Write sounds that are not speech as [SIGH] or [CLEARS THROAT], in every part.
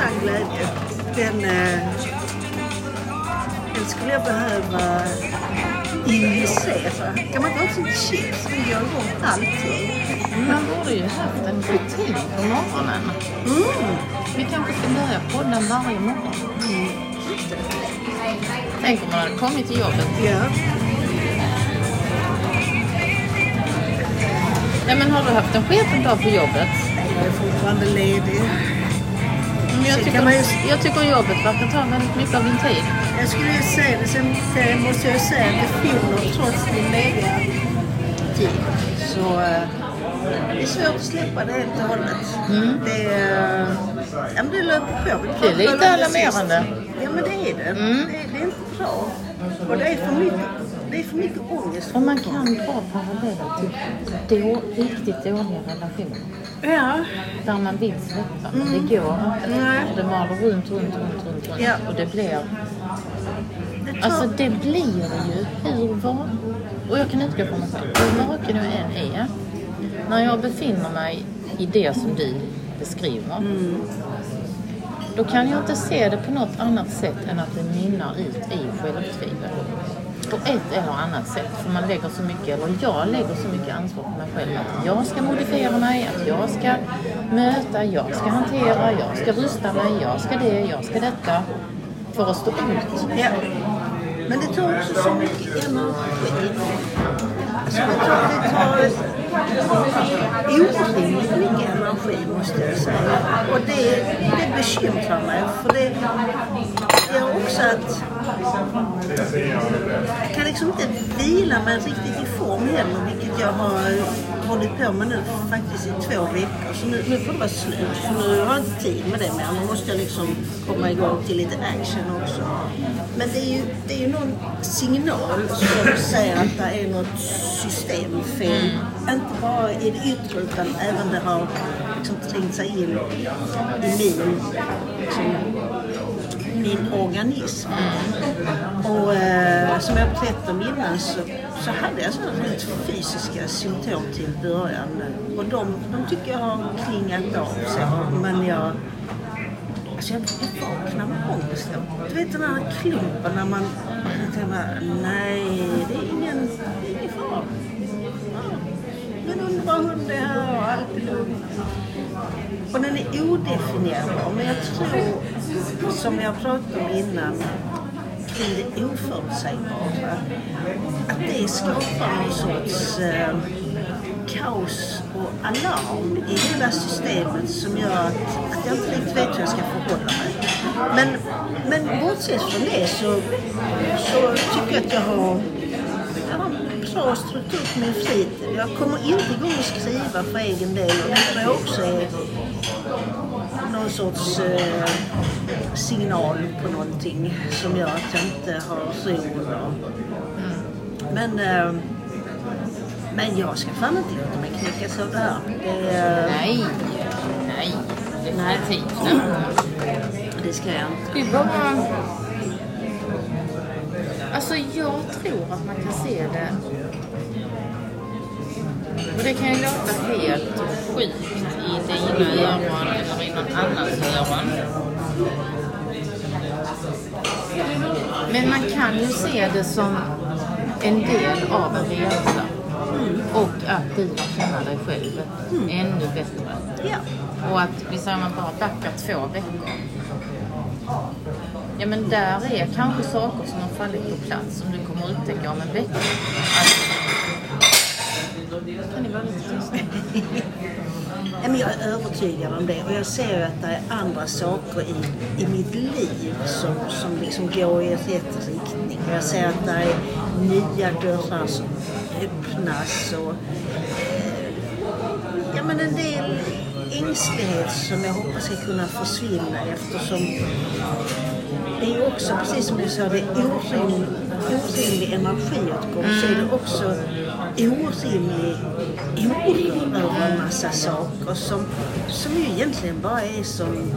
sann glädje. Den, eh, den skulle jag behöva injicera. Kan man inte ha ett sånt chips som gör igång allting? Man borde ju haft en rutin på morgonen. Mm. Vi kanske ska börja podda varje morgon. Tänk om man hade kommit till jobbet. Ja. Ja, men har du haft en sketen dag på jobbet? Jag är fortfarande ledig. Men jag, tycker, man jag tycker jobbet verkar ta väldigt mycket av din tid. Jag skulle ju säga det, sen måste jag säga att det fyller trots din lediga tid. Så eh, det är svårt att släppa det helt och hållet. Det, eh, ja, men det löper på. Det är lite alarmerande. Ja men det är det. Mm. det. Det är inte bra. Och det är för mycket, det är för mycket ångest. Och man kan dra paralleller till då, riktigt dåliga relationer. Ja. Där man vill släppa, men det går inte. Nej. Det maler runt, runt, runt, runt, runt. Ja. Och det blir... Det tar, Alltså det blir ju hur var... Och jag kan utgå från mig själv. Hur vaken jag än är. När jag befinner mig i det som du beskriver. Då kan jag inte se det på något annat sätt än att det mynnar ut i självtvivel. På ett eller annat sätt. För man lägger så mycket, eller jag lägger så mycket ansvar på mig själv. Att jag ska modifiera mig, att jag ska möta, jag ska hantera, jag ska rusta mig, jag ska det, jag ska detta. För att stå ut. ja. Men det tar också så mycket energi. Det tar, tar orimligt mycket energi måste jag säga. Och det, det bekymrar mig. För det gör också att jag kan liksom inte vila mig riktigt i form heller, vilket jag har hållit på med nu faktiskt i två veckor. Så nu, nu får det vara slut, för nu har jag inte tid med det mer. Nu måste jag liksom komma igång till lite action också. Men det är ju, det är ju någon signal som säger att det är något systemfel. Inte bara i det yttre utan även det har liksom trängt sig in i min liksom, min organism. Och eh, som jag berättade om innan så, så hade jag sådana rent fysiska symptom till början. Och de, de tycker jag har klingat av sig. Men jag, alltså jag, jag vaknar med ångest. Du vet den här klumpen när man jag tänker bara, nej det är ingen, det är ingen fara. Min underbara hund är här och allt är lugnt. Och den är odefinierbar. Men jag tror, som jag pratade om innan, kring det oförutsägbara. Att det skapar någon sorts eh, kaos och alarm i hela systemet som gör att, att jag inte riktigt vet hur jag ska förhålla mig. Men, men bortsett från det så, så tycker jag att jag har, bra struktur på min fritid. Jag kommer inte igång och skriva för egen del och det tror jag också är någon sorts eh, signal på någonting som gör att jag inte har ro. och- Men, eh, men jag ska fan inte låta mig knäckas av det här. Det, eh, Nej, nej, definitivt inte. det ska jag inte. Det är bara... Alltså jag tror att man kan se det... Och det kan ju låta helt sjukt i dina öron eller i någon annans öron. Men man kan ju se det som en del av en resa. Och att du känna dig själv ännu bättre. Ja. Och att vi säger man bara backar två veckor. Ja men där är kanske saker som har fallit på plats som du kommer upptäcka om en vecka. Att... Kan ni vara lite tysta? Ja, men jag är övertygad om det och jag ser ju att det är andra saker i, i mitt liv som, som liksom går i rätt riktning. Jag ser att det är nya dörrar som öppnas och eh, ja, men en del ängslighet som jag hoppas ska kunna försvinna eftersom det är ju också, precis som du sa, det är orimlig, orimlig energiåtgång så är det också orimlig oro över en massa saker som, som ju egentligen bara är som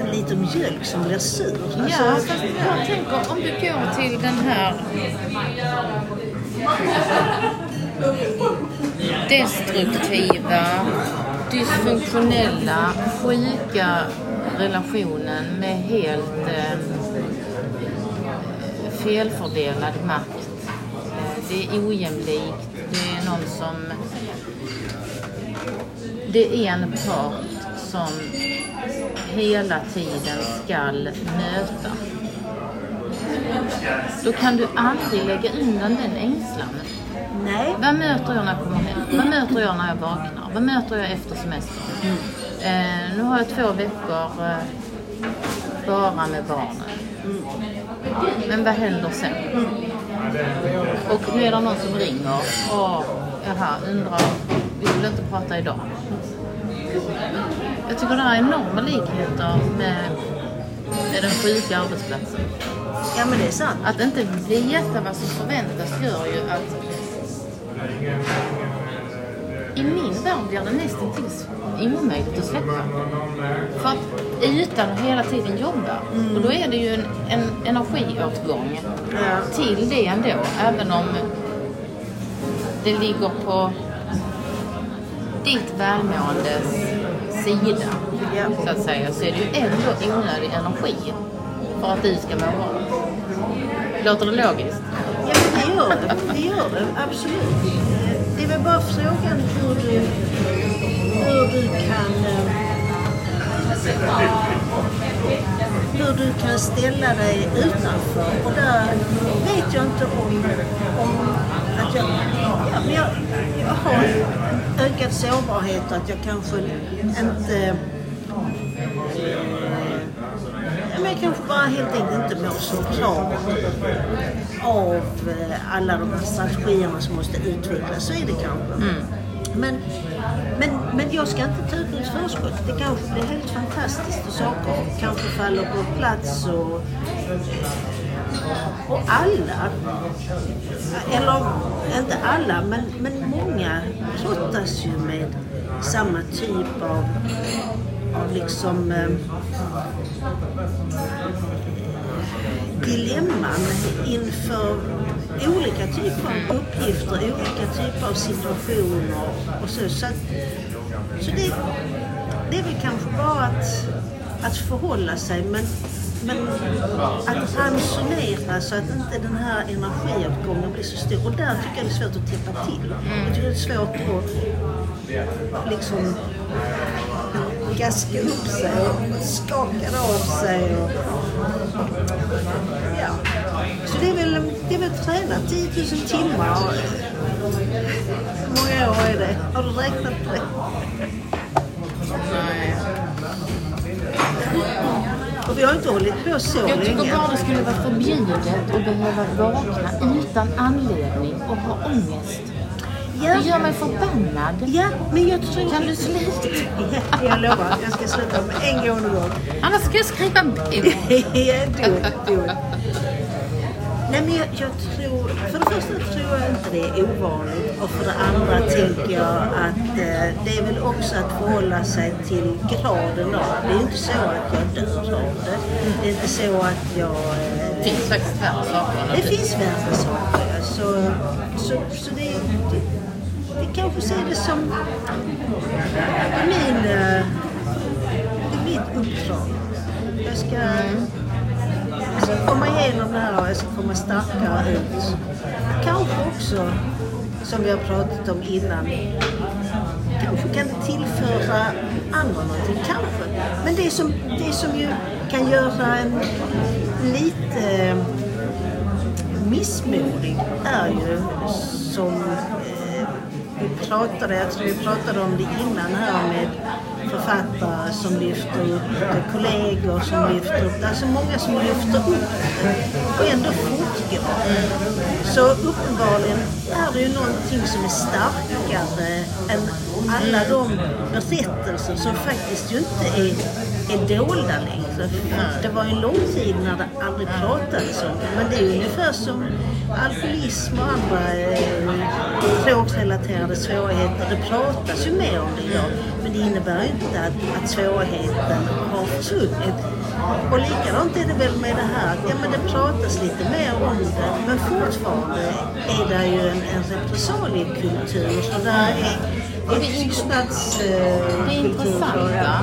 en liten mjölk som blir sur. Alltså, Ja, fast jag tänker om du går till den här destruktiva, dysfunktionella, sjuka relationen med helt eh, felfördelad makt. Det är ojämlikt. Det är någon som... Det är en part som hela tiden skall möta. Då kan du aldrig lägga undan den ängslan. Nej. Vad möter jag när jag kommer hem? Vad möter jag när jag vaknar? Vad möter jag efter semestern? Eh, nu har jag två veckor eh, bara med barnen. Men vad händer sen? Och nu är det någon som ringer. Åh, jaha, undrar, vi vill inte prata idag. Jag tycker det är enorma likheter med, med den sjuka arbetsplatsen. Ja men det är sant. Att inte veta vad som förväntas gör ju att i min värld blir det nästan omöjligt att släppa. För att att hela tiden jobba. Och då är det ju en, en energiåtgång Ja. till det ändå. Även om det ligger på ditt välmåendes sida. Ja. Så att säga. Så är det ju ändå onödig energi för att du ska må bra. Låter det logiskt? Ja, det gör det. Det gör det, absolut. Det är väl bara frågan hur du, hur du kan... Eh, hur du kan ställa dig utanför. Och där vet jag inte om, om att jag... Ja, men jag, jag har ökad sårbarhet och att jag kanske inte... Jag kanske bara helt enkelt inte mår så bra av eh, alla de här strategierna som måste utvecklas. Så är det kanske. Men, men, men jag ska inte ta ut något förskott. Det kanske blir helt fantastiskt och saker kanske faller på plats. Och, och alla, eller inte alla, men, men många brottas ju med samma typ av liksom eh, dilemman inför olika typer av uppgifter, olika typer av situationer och så. Så, att, så det, det är väl kanske bara att, att förhålla sig men, men att ransonera så att inte den här energiåtgången blir så stor. Och där tycker jag det är svårt att täppa till. Jag tycker det är svårt att liksom gaska upp sig och skaka av sig. Och, ja. Så det är väl, det är väl träna 10 000 timmar. Hur många år är det? Har du räknat på det? Nej. Och vi har inte hållit på så Jag tycker länge. bara det skulle vara förbjudet att behöva vakna utan anledning och ha ångest. Ja, Det gör mig förbannad. ja, men jag tror... Kan du sluta? Ja, jag lovar. Jag ska sluta med en gång och gång. Annars ska jag skriva en bok. [LAUGHS] Ja, do it. Nej, men jag, jag tror... För det första tror jag inte det är ovanligt och för det andra tänker jag att eh, det är väl också att förhålla sig till graden av. Det är inte så att jag dör av det. Det är inte så att jag... Eh, Det finns faktiskt värre saker. det finns värre saker. Så, så, så det, det kanske ser det som min, det är mitt uppdrag. Jag ska, jag ska komma igenom det här och jag ska komma starkare ut. Kanske också, som vi har pratat om innan, kanske kan det tillföra andra någonting. Kanske. Men det som, det som ju kan göra en lite eh, missmodig är ju som vi pratade, jag tror vi pratade om det innan här med författare som lyfter upp det, kollegor som lyfter upp det, alltså många som lyfter upp det och ändå fortgår. Så uppenbarligen är det ju någonting som är starkare än alla de berättelser som faktiskt ju inte är, är dolda längre. Det var en lång tid när det aldrig pratades om det. Men det är ju ungefär som alkoholism och andra eh, drogrelaterade svårigheter. Det pratas ju mer om det idag. Men det innebär inte att, att svårigheten har försvunnit. Och likadant är det väl med det här att ja, men det pratas lite mer om det. Men fortfarande är det ju en, en repressaliekultur. Så där är, är Det är int- tystnadskultur. Det intressanta,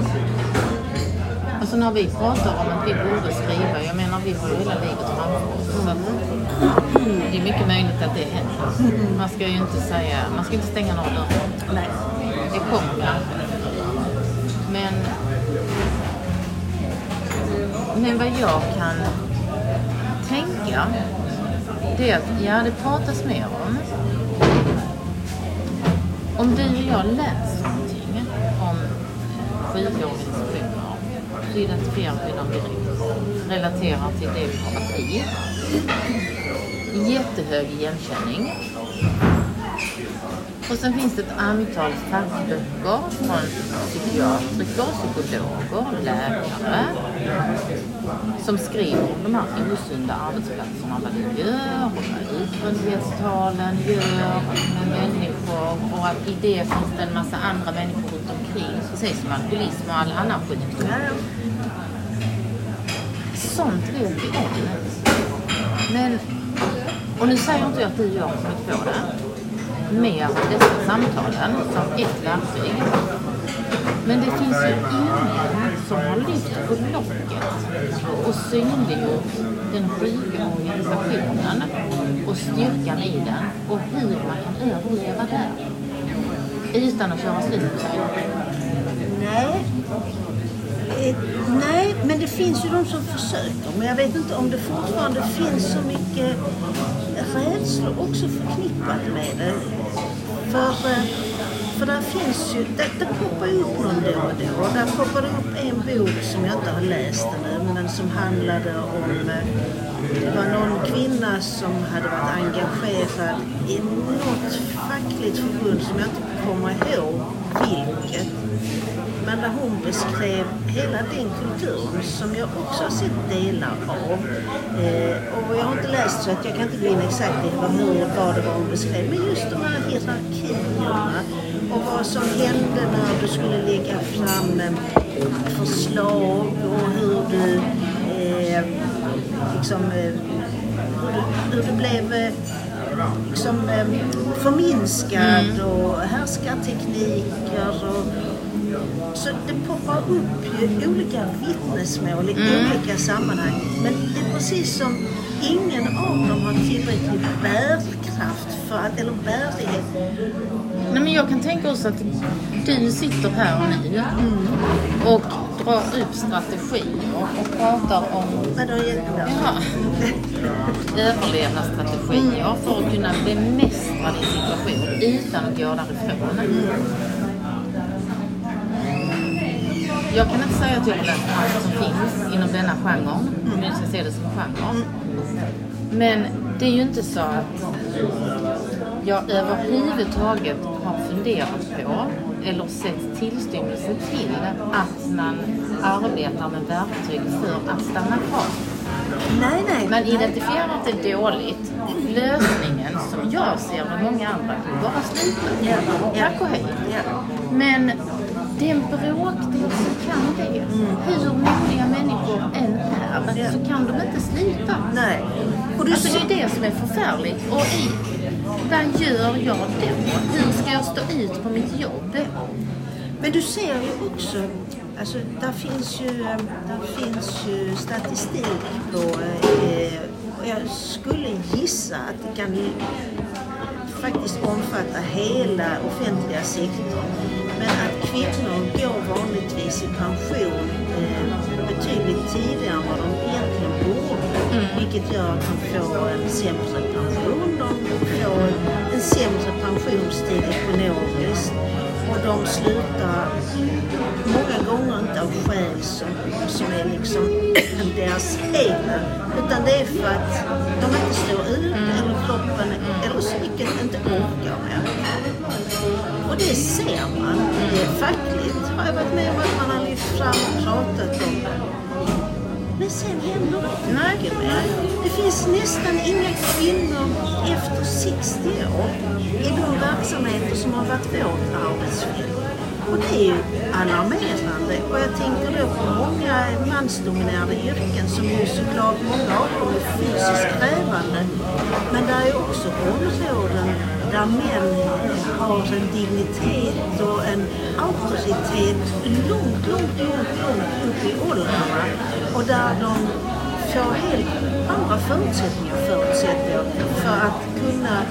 alltså när vi pratar om att vi borde skriva, jag menar vi har ju hela livet framför oss. Så det är mycket möjligt att det händer. Man ska ju inte säga, man ska inte stänga några dörrar. Nej. Det kommer kanske. Men vad jag kan tänka, det är att ja, det pratas mer om. Om du och jag läser någonting om sjuka så identifierar vi dem direkt. Relaterar till det vi har varit i. Jättehög igenkänning. Och sen finns det ett antal fackböcker från psykiatriker, psykologer, läkare som skriver om de här osunda arbetsplatserna, vad det gör och vad utbrändhetstalen gör med människor och att i det finns det en massa andra människor runt omkring, precis som alkoholism och all annan sjukdom. Sånt vet vi om. Men, och nu säger inte jag att du och jag har kommit på det med dessa samtalen som ett verktyg. Men det finns ju ingen som har lyft på locket och synliggjort den sjuka organisationen och styrkan i den och hur man kan överleva där. Utan att köra slut på sig. Nej. Eh, nej, men det finns ju de som försöker. Men jag vet inte om det fortfarande finns så mycket rädslor också förknippat med det. För, eh, för där finns ju, det, det poppar ju upp någon då och då. Och där poppar det upp en bok som jag inte har läst ännu, men som handlade om eh, det var någon kvinna som hade varit engagerad i något fackligt förbund som jag inte kommer ihåg vilket. Men där hon beskrev hela den kulturen som jag också har sett delar av. Eh, och jag har inte läst så att jag kan inte gå in exakt i vad, hur, vad det var hon beskrev. Men just de här hierarkierna och vad som hände när du skulle lägga fram eh, förslag och hur du eh, liksom, eh, hur, du, hur du blev eh, liksom, eh, förminskad och härskartekniker och så det poppar upp ju olika vittnesmål i olika sammanhang. Men det är precis som ingen av dem har tillräcklig bärkraft för att, eller bärighet. Nej, men jag kan tänka oss att du sitter här nu och drar upp strategier och pratar om jättebra. ja, [LAUGHS] överlevnadsstrategier för att kunna bemästra din situation utan att gå därifrån. Jag kan inte säga att jag har läst allt som finns inom denna genren, om jag ska se det som genre. Men det är ju inte så att jag överhuvudtaget har funderat på eller sett tillstymmelse till att man arbetar med verktyg för att stanna kvar. Nej, nej. Man identifierar är dåligt. Lösningen, som jag ser med många andra, bara sluta. Ja. Tack och hej. Men det är en bråkdel som kan det. Hur modiga människor än är Ja. så kan de inte sluta. nej. Och du Alltså det är det som är förfärligt. Och i, vad gör jag då? Hur ska jag stå ut på mitt jobb? Men du ser ju också, alltså där finns ju, eh, där finns ju statistik på, eh, och jag skulle gissa att det kan faktiskt omfatta hela offentliga sektorn. Men att kvinnor går vanligtvis i pension eh, betydligt tidigare än vad de egentligen borde. Vilket gör att de får en sämre pension, de får en sämre pensionstid ekonomiskt och de slutar många gånger inte av skäl som, som är liksom [CLEARS THROAT] deras egna. Utan det är för att de inte står ut eller kroppen eller psyket inte orkar mer. Och det ser man. Det är fackligt har jag varit med om att man har lyft fram och pratat om. det. Men sen händer det inte mer. Det finns nästan inga kvinnor efter 60 år i de verksamheter som har varit vårt arbetsfält. Och det är ju alarmerande. Och jag tänker då på många mansdominerade yrken som ju såklart många av dem är fysiskt krävande. Men där är också områden där män har en dignitet och en auktoritet långt, långt, långt, långt upp i åldrarna och där de får helt andra förutsättningar förutsättningar, för att kunna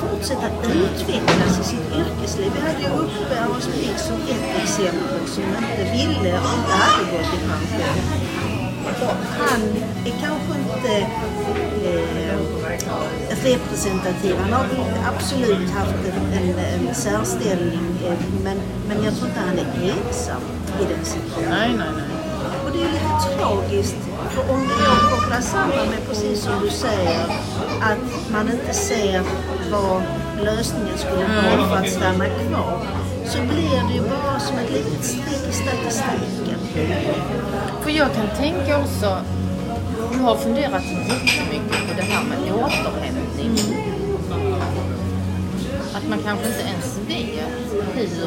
fortsätta utvecklas i sitt yrkesliv. Vi hade ju uppe Anders Blix som ett exempel som inte ville och inte hade gått i pension. Och han är kanske inte eh, representativ. Han har absolut haft en, en, en särställning eh, men, men jag tror inte han är ensam i den situationen. Nej, nej, nej. Och det är lite tragiskt för om det då kopplas samman med precis som du säger att man inte ser vad lösningen skulle vara för att stanna kvar så blir det ju bara som ett litet streck i statistiken. För jag kan tänka också, jag har funderat jättemycket på det här med återhämtning. Att man kanske inte ens vet hur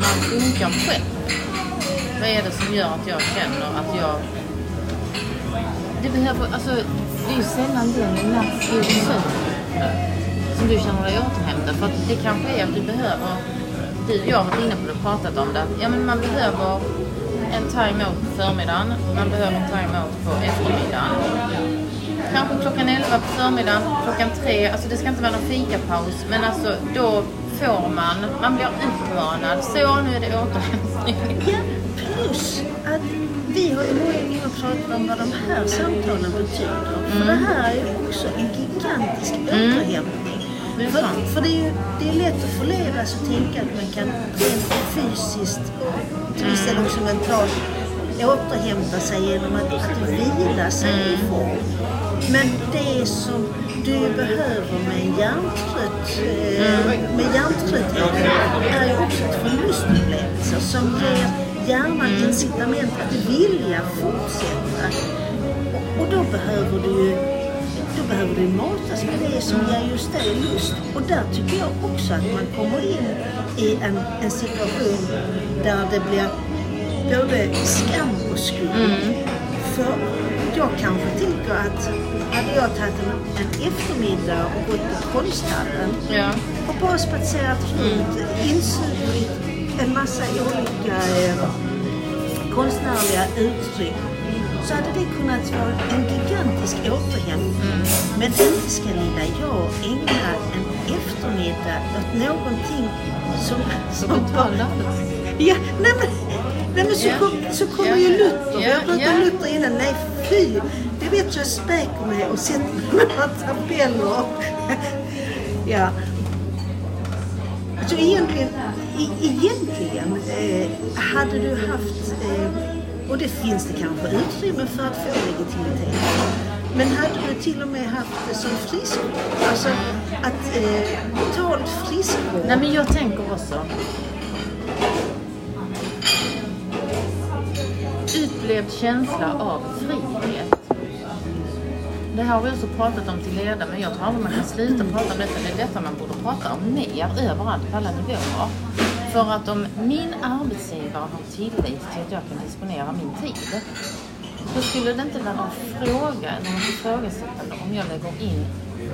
man funkar själv. Vad är det som gör att jag känner att jag... Det behöver, alltså, det är ju sällan den nattlig sömn som du känner dig återhämtad. För att det kanske är att du behöver, du och jag har varit inne på det och pratat om det, ja men man behöver en time-out på förmiddagen, man behöver en time-out på eftermiddagen. Kanske klockan 11 på förmiddagen, klockan 3, alltså det ska inte vara någon fikapaus, men alltså då får man, man blir utmanad. Så, nu är det återhämtning. Plus att vi har ju många gånger pratat om vad de här samtalen betyder. För det här är ju också en gigantisk återhämtning. Det är För, för det är ju det är lätt att förledas och tänka att man kan rent fysiskt, till viss del också mentalt, återhämta sig genom att, att vila sig i form. Men det som du behöver med en hjärntrött, eh, med hjärntröttheten är ju också ett förlustupplevelser som ger hjärnan incitament att vilja fortsätta. Och, och då behöver du ju då behöver du matas med det som ger just dig lust. Och där tycker jag också att man kommer in i en, en situation där det blir både skam och skuld. För jag kanske tänker att hade jag tagit en, en eftermiddag och gått på konsthallen Ja. och bara spatserat runt, insugit en massa olika eh, konstnärliga uttryck så hade det kunnat vara en gigantisk återhämtning. Men inte ska lilla jag ägna en eftermiddag åt någonting som... som Betald Ja, nej men, nej men så, Ja. kom, så kommer Ja, ju Luther. Vi ja, har pratat ja. om Luther innan. Nej fy! Det vet jag späker med och sätter några tabeller. [LAUGHS] ja. Så egentligen, e egentligen eh, hade du haft, eh, och det finns det kanske utrymme för att få legitimitet. Men hade du till och med haft det som friskvård, alltså att eh, betald friskvård. Nej men jag tänker också. Upplevd känsla av frihet. Det här har vi också pratat om till leda, men jag tror aldrig man kan sluta prata om detta. Det är detta man borde prata om mer överallt på alla nivåer. För att om min arbetsgivare har tillit till att jag kan disponera min tid, då skulle det inte vara någon fråga eller något ifrågasättande om jag lägger in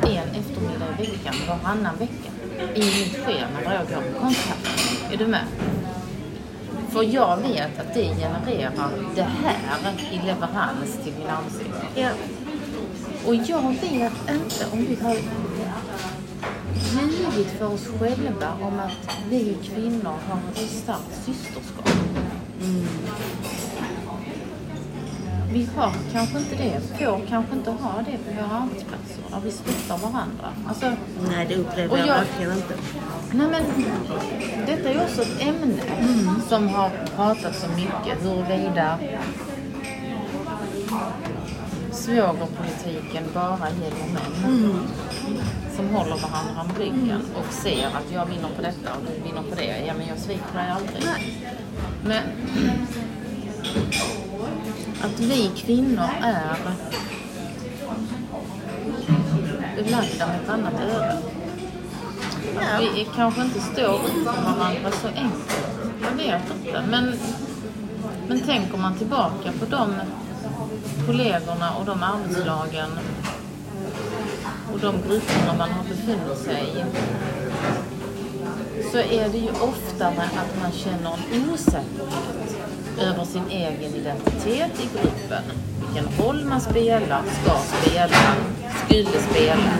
en eftermiddag i veckan, varannan vecka, i mitt schema där jag går på kontakt. Är du med? För jag vet att det genererar det här i leverans till min arbetsgivare. Och jag vet inte om vi har ljugit för oss själva om att vi kvinnor har ett starkt systerskap. Vi har kanske inte det, får kanske inte ha det på våra arbetsplatser där vi stöttar varandra. Alltså, Nej, det upplever jag, jag- verkligen inte. Nej men detta är också ett ämne som har pratats så mycket huruvida svågerpolitiken bara gäller män som håller varandra om ryggen och ser att jag vinner på detta och du vinner på det. Ja men jag sviker dig aldrig. Nej. Men att vi kvinnor är belagda med ett annat öde. Att vi kanske inte står upp för varandra så enkelt. Jag vet inte. Men, men tänker man tillbaka på de kollegorna och de arbetslagen och de grupperna man har befunnit sig i så är det ju oftare att man känner en osäkerhet över sin egen identitet i gruppen. Vilken roll man spelar, ska spela, skulle spela.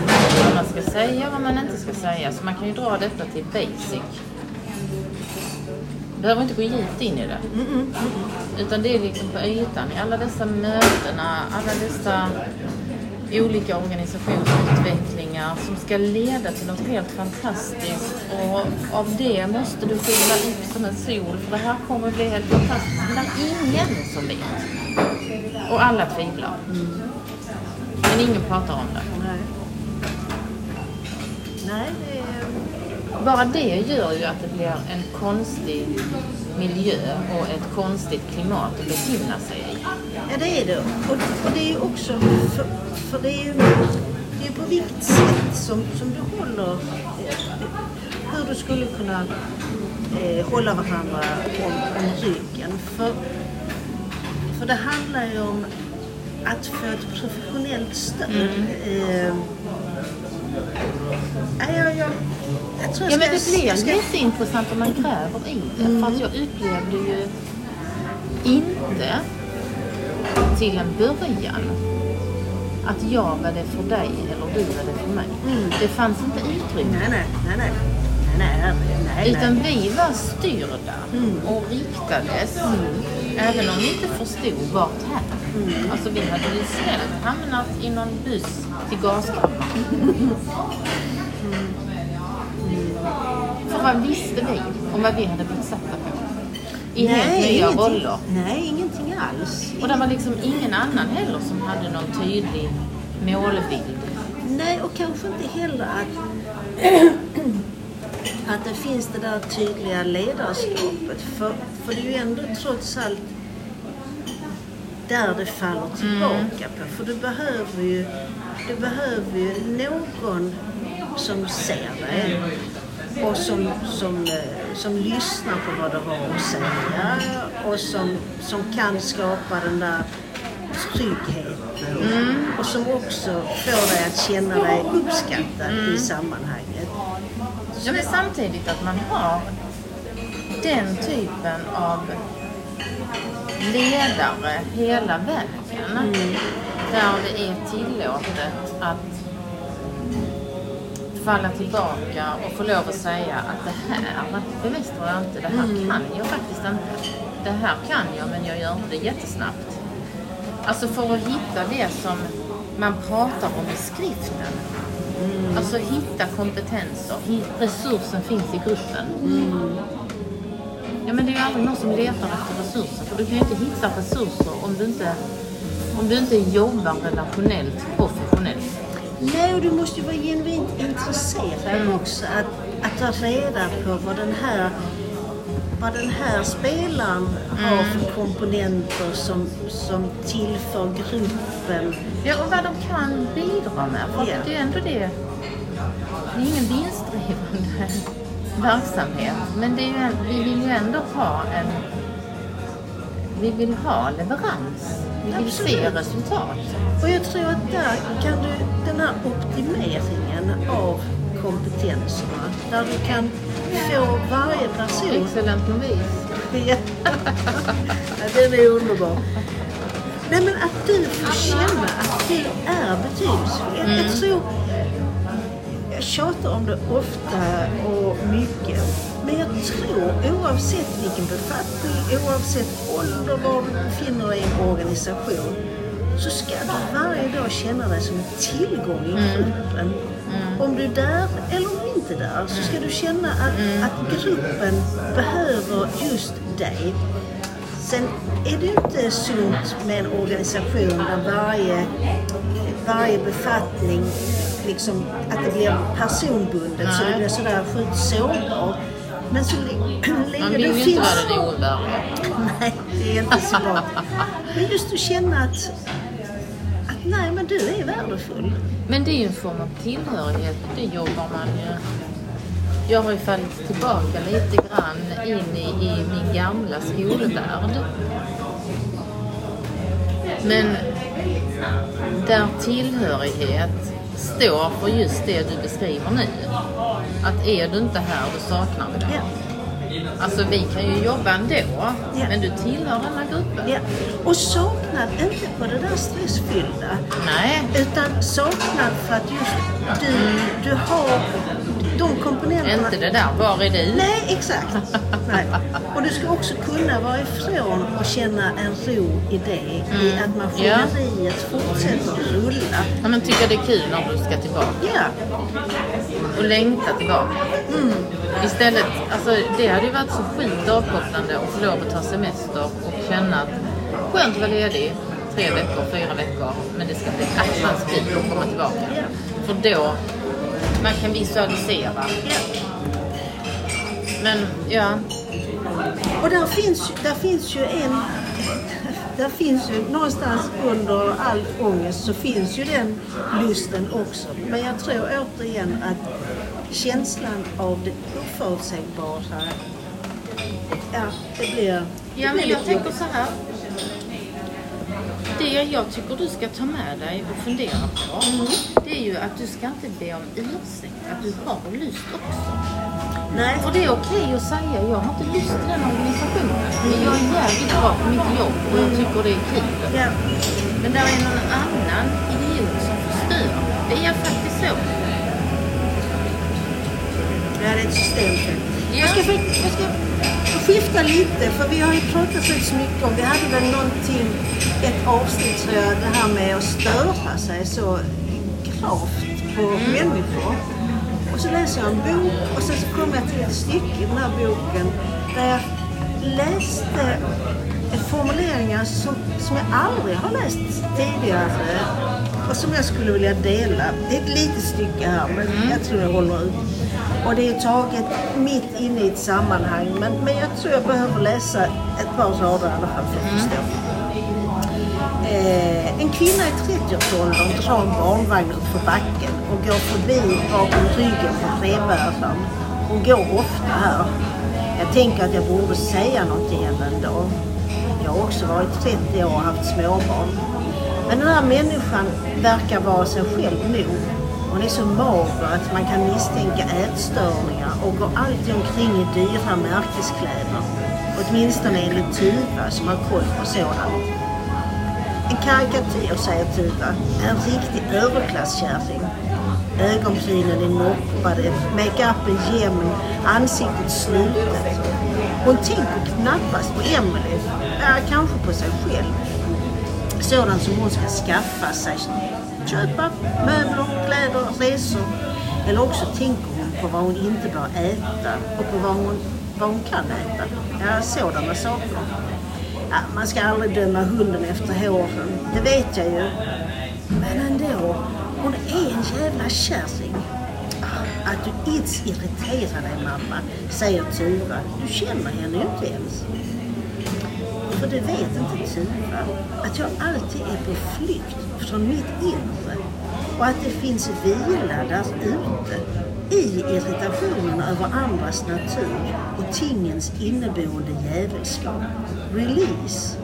Vad man ska säga, och vad man inte ska säga. Så man kan ju dra detta till basic. Behöver inte gå djupt in i det. Utan det är liksom på ytan. I alla dessa mötena, alla dessa olika organisationsutvecklingar som ska leda till något helt fantastiskt. Och av det måste du skina upp som en sol för det här kommer bli helt fantastiskt. Men det är ingen som vet. Och alla tvivlar. Men ingen pratar om det. Nej. Nej, det är... Bara det gör ju att det blir en konstig miljö och ett konstigt klimat att befinna sig i. Ja, det är det. Och, och det är ju också, för, för det är ju det är på vilket sätt som, som du håller, hur du skulle kunna eh, hålla varandra om, om ryggen. För, för det handlar ju om att få ett professionellt stöd. Eh, ja, jag, jag, jag tror jag Ja, men det blir jag ska- jätteintressant om man gräver i det. För att jag upplevde ju inte till en början att jag var det för dig eller du var det för mig. Det fanns inte utrymme. Nej, nej, nej, nej. Nej, nej. Utan vi var styrda och riktades. Även om vi inte förstod vart här. Alltså vi hade ju snällt hamnat i någon buss till gaskammaren. För vad visste vi om vad vi hade blivit satta på? I helt nya ingenting. roller. Nej, ingenting alls. Och det var liksom ingen annan heller som hade någon tydlig målbild. Nej, och kanske inte heller att, [CLEARS THROAT] att det finns det där tydliga ledarskapet. För, för det är ju ändå trots allt där det faller tillbaka på. För du behöver ju, du behöver ju någon som ser dig och som, som, eh, som lyssnar på vad du har att säga och som, som kan skapa den där tryggheten och som också får dig att känna dig uppskattad i sammanhanget. Ja, men samtidigt att man har den typen av ledare hela vägen. Där det är tillåtet att falla tillbaka och få lov att säga att det här bemästrar jag inte, det här kan jag faktiskt inte. Det här kan jag men jag gör inte det jättesnabbt. Alltså för att hitta det som man pratar om i skriften. Alltså hitta kompetenser. Resursen finns i gruppen. Ja men det är ju aldrig någon som letar efter resurser. För du kan ju inte hitta resurser om du inte, om du inte jobbar relationellt, professionellt. Nej, du måste ju vara genuint intresserad också. Att, att ta reda på vad den här, vad den här spelaren har för komponenter som, som tillför gruppen. Ja, och vad de kan bidra med. För Ja. det är ändå det. Det är ingen vinstdrivande [LAUGHS] verksamhet. Men det är ju, vi vill ju ändå ha en... Vi vill ha leverans. Vi vill se Absolut. resultat. Och jag tror att där kan du, den här optimeringen av kompetenserna, där du kan få varje person Excellent novis. Ja. den är underbar. Nej men att du får känna att du är betydelsefull. Jag, jag tror, jag tjatar om det ofta och mycket. Men jag tror oavsett vilken befattning, oavsett ålder, var du befinner dig i en organisation. Så ska du varje dag känna dig som en tillgång i gruppen. Om du är där eller om du inte är där så ska du känna att, att gruppen behöver just dig. Sen är det inte sunt med en organisation där varje, varje befattning, liksom, att det blir personbundet så det blir sådär sjukt sårbart. Men så li- Man länge vill ju inte finns... vara den oumbärliga. Nej, det är inte så bra. Men just att känna att, att nej, men du är värdefull. Men det är ju en form av tillhörighet. Det jobbar man ju. Jag har ju fallit tillbaka lite grann in i, i min gamla skolvärld. Men där tillhörighet står för just det du beskriver nu. Att är du inte här, då saknar vi dig. Ja. Alltså vi kan ju jobba ändå, Ja. men du tillhör den här gruppen. Ja. Och saknad, inte på det där stressfyllda. Nej, Utan saknad för att just du, du har de komponenterna. inte det där, var är du? Nej, exakt. Nej. Och du ska också kunna vara ifrån och känna en ro i det. I att maskineriet fortsätter att rulla. Ja, men tycker det är kul när du ska tillbaka Ja, och längta tillbaka. Istället, alltså det hade ju varit så sjukt avkopplande att få lov att ta semester och känna att skönt att vara ledig tre veckor, fyra veckor, men det ska bli attans kul att komma tillbaka. För då, man kan visualisera. ja. Men ja, Och där finns, där finns ju en... Där finns ju någonstans under all ångest så finns ju den lusten också. Men jag tror återigen att känslan av det oförutsägbara, ja, det blir... Ja, men jag tänker så här. Det jag tycker du ska ta med dig och fundera på, det är ju att du ska inte be om ursäkt, att du har lust också. Nej, Och det är okej att säga, jag har inte lust till den organisationen, men jag är jävligt bra på mitt jobb och jag tycker det är kul. ja. Men där är någon annan idiot som förstör. Det är faktiskt så. Det är ett systemfel. Ja. Jag, ska, jag ska skifta lite, för vi har ju pratat så mycket om, vi hade väl någonting, ett avsnitt så jag, det här med att störa sig så gravt på människor. Och så läser jag en bok och sen så kommer jag till ett stycke i den här boken där jag läste formuleringar som, som jag aldrig har läst tidigare och som jag skulle vilja dela. Det är ett litet stycke här men jag tror det håller ut. Och det är taget mitt inne i ett sammanhang men, men jag tror jag behöver läsa ett par rader i alla fall för att förstå. Eh, en kvinna i 30-årsåldern drar en barnvagn upp för backen och går förbi bakom ryggen på brevbäraren. Hon går ofta här. Jag tänker att jag borde säga något till henne ändå. Jag har också varit 30 år och haft småbarn. Men den här människan verkar vara sig själv nog. Hon är så mager att man kan misstänka ätstörningar och går alltid omkring i dyra märkeskläder. Åtminstone enligt Tuva som har koll på sådant. En karikatyr, säger Tuva. En riktig överklasskärring. Ögonbrynen är noppade, makeupen jämn, ansiktet slutet. Hon tänker knappast på Emelie, ja, kanske på sig själv. Sådant som hon ska skaffa sig. Köpa möbler, kläder, resor. Eller också tänker hon på vad hon inte bör äta och på vad hon, vad hon kan äta. Ja, sådana saker. Ja, man ska aldrig döma hunden efter håren, det vet jag ju. Men ändå, hon är en jävla kärring. Att du inte irriterar dig mamma, säger Tuva. Du känner henne ju inte ens. För det vet inte Tuva, att jag alltid är på flykt från mitt inre och att det finns vila där ute i irritationen över andras natur och tingens inneboende djävulskap. Release.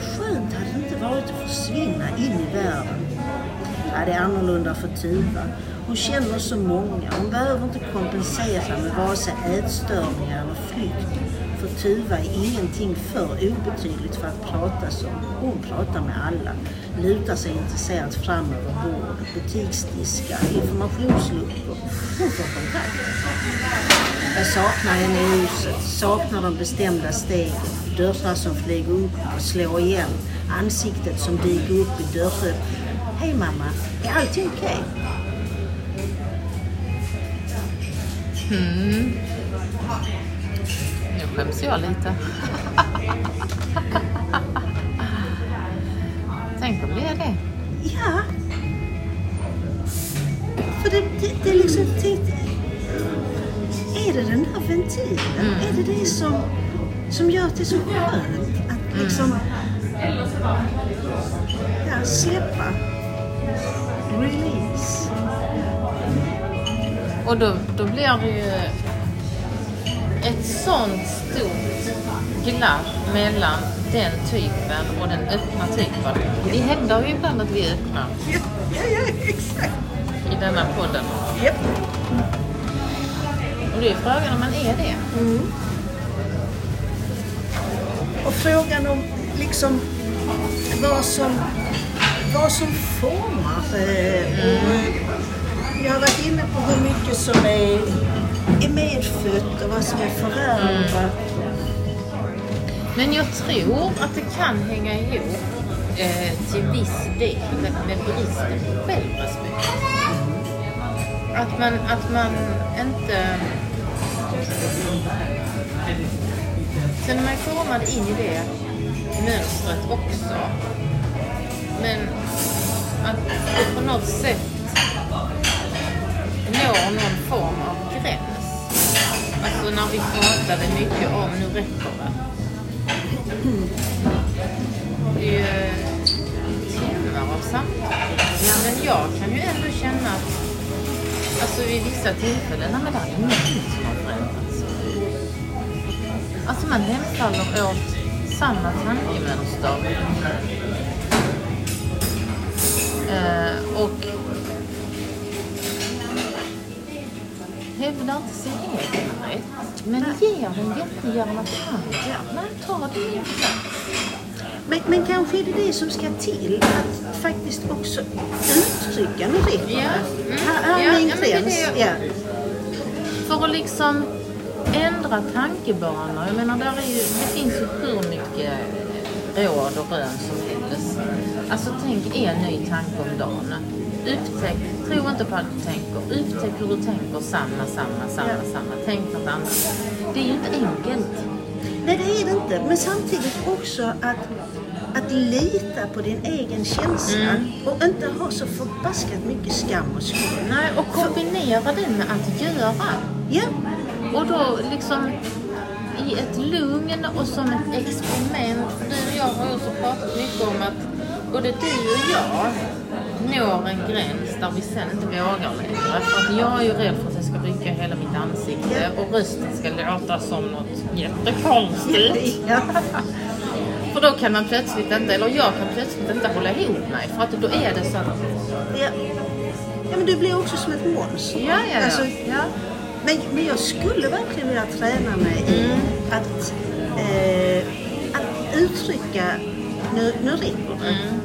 Skönt hade det inte varit att försvinna in i världen. Ja, det är annorlunda för Tuva. Hon känner så många. Hon behöver inte kompensera med vare sig ätstörningar eller flykt. För Tuva är ingenting för obetydligt för att pratas om. Hon pratar med alla. Lutar sig intresserat fram över bordet. Butiksdiskar, informationsluckor. Hon får kontakt. Jag saknar henne i huset. Saknar de bestämda stegen. Dörrar som flyger upp och slår igen. Ansiktet som dyker upp i dörröppningen. Hej mamma, är allting okej? nu skäms jag lite. Tänk om det är det. Ja. För det, det, det är liksom tänkt, Är det den här ventilen? Är det det som, som gör att det är så skönt att liksom ja, släppa? Release. Och då, då blir det ju ett sånt stort glapp mellan den typen och den öppna typen. Det händer ju ibland att vi är öppna. Ja, ja, ja exakt. i denna podden. Japp. Och det är frågan om man är det. Mm. Och frågan om liksom vad som, vad som formar. Eh, och jag har varit inne på hur mycket som är, är medfött och vad som är förvärvat. Mm. Men jag tror att det kan hänga ihop eh, till viss del med, med bristen på självrespekt. Att man, att man inte... Sen är man ju formad in i det mönstret också. Men att det på något sätt når någon form av. Alltså när vi pratade mycket om nu räcker det. Det är ju timmar av samtal. Men jag kan ju ändå känna att alltså vid vissa tillfällen, nej men det är ingenting som har förändrats. Alltså man hemfaller åt samma tankemönster. Eh, och hävdar inte sin egen rätt, men ger den jättegärna till andra. Men ta din plats. Men, men kanske är det det som ska till, att faktiskt också uttrycka nu räcker Ja. Mm. Här här Ja, är min gräns. Ja. För att liksom ändra tankebanor. Jag menar, där är ju, det finns ju hur mycket råd och rön som helst. Alltså tänk en ny tanke om dagen. Upptäck, tro inte på att du tänker. Upptäck hur du tänker samma, samma, samma, Ja. samma. Tänk något annat. Det är ju inte enkelt. Nej, det är det inte. Men samtidigt också att, att lita på din egen känsla Mm. och inte ha så förbaskat mycket skam och skuld. Nej, och kombinera det med att göra. Ja, Och då liksom i ett lugn och som ett experiment. Du och jag har också pratat mycket om att både du och jag når en gräns där vi sen inte vågar längre. För att jag är ju rädd för att jag ska rycka hela mitt ansikte och rösten ska låta som något jättekonstigt. [LAUGHS] För då kan man plötsligt inte, eller jag kan plötsligt inte hålla ihop mig. För att då är det så att... ja. ja men du blir också som ett monster. Ja, ja, ja. Alltså, ja. men, men jag skulle verkligen vilja träna mig i Mm. att, eh, att uttrycka, nu, nu räcker det. Mm.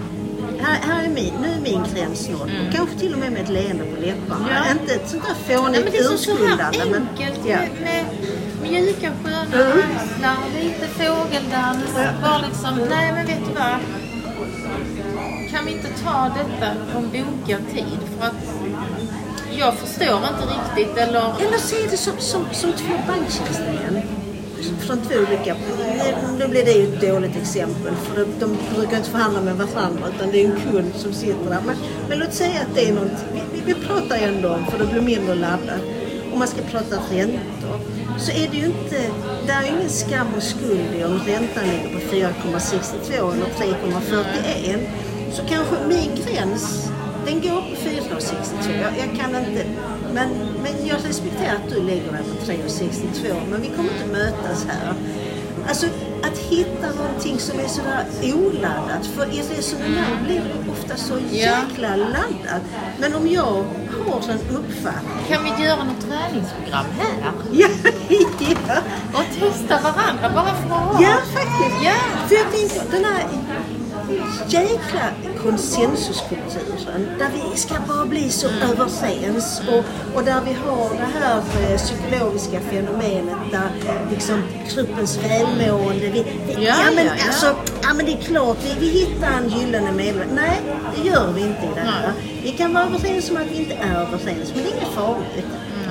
Här, här är min, nu är min gräns nådd. Och kanske till och med med ett leende på läpparna. Ja. Inte ett sånt där Nej, fånigt men det är så, så men- enkelt ja. med, med mjuka sköna Mm. axlar, lite fågeldans. Ja. Bara liksom, nej men vet du vad? Kan vi inte ta detta på en bokad tid? För att jag förstår inte riktigt eller... Eller se det som, som, som två banktjänstemän. Från två olika... Nu- blir det ju ett dåligt exempel för de, de brukar inte förhandla med varandra utan det är en kund som sitter där. Men, men låt säga att det är något... Vi, vi, vi pratar ändå om, för det blir mindre laddat. Om man ska prata räntor så är det ju inte... Det är ju ingen skam och skuld i om räntan ligger på 4,62 eller 3,41. Så kanske min gräns den går på 4,62. Jag, jag kan inte... Men, men jag respekterar att du lägger den på 3,62. Men vi kommer inte mötas här. Alltså att hitta någonting som är sådär oladdat. För i resonemang blir det ofta så jäkla laddat. Men om jag har en uppfattning. Kan vi göra något träningsprogram här? [LAUGHS] Ja, ja. Och testa varandra bara för att. Ja, faktiskt. Ja. För jag tänker, den här jäkla konsensuskulturen där vi ska bara bli så Mm. överens och, och där vi har det här eh, psykologiska fenomenet där liksom gruppens välmående. Vi, vi, Ja, men ja, ja. alltså, ja men det är klart, vi, vi hittar en gyllene medelväg. Nej, det gör vi inte i det här. Nej. Vi kan vara överens om att vi inte är överens, men det är inget farligt.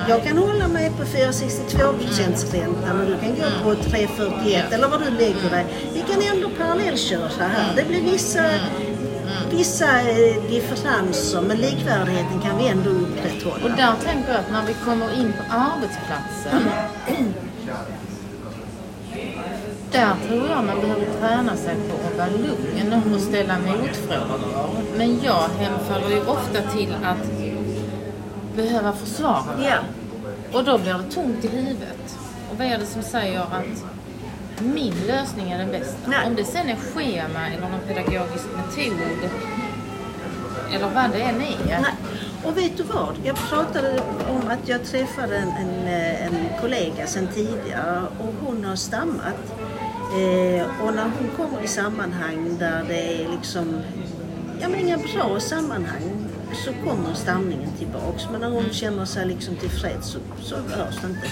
Jag kan hålla mig på 4,62 procents ränta men du kan gå på 3,41 eller vad du lägger dig. Vi kan ändå parallellköra så här. Det blir vissa, vissa eh, differenser men likvärdigheten kan vi ändå Och upprätthålla. där tänker jag att när vi kommer in på arbetsplatsen Där tror jag man behöver träna sig på att vara lugn och ställa motfrågor. Men jag hemfaller ju ofta till att behöva försvara mig. Ja. Och då blir det tomt i huvudet. Och vad är det som säger att min lösning är den bästa? Nej. Om det sen är schema eller någon pedagogisk metod eller vad det än är. Nej. Och vet du vad? Jag pratade om att jag träffade en, en, en kollega sedan tidigare och hon har stammat. Eh, och när hon kommer i sammanhang där det är liksom, ja men inga bra sammanhang så kommer stamningen tillbaks. Men när hon känner sig liksom tillfreds så, så hörs det inte.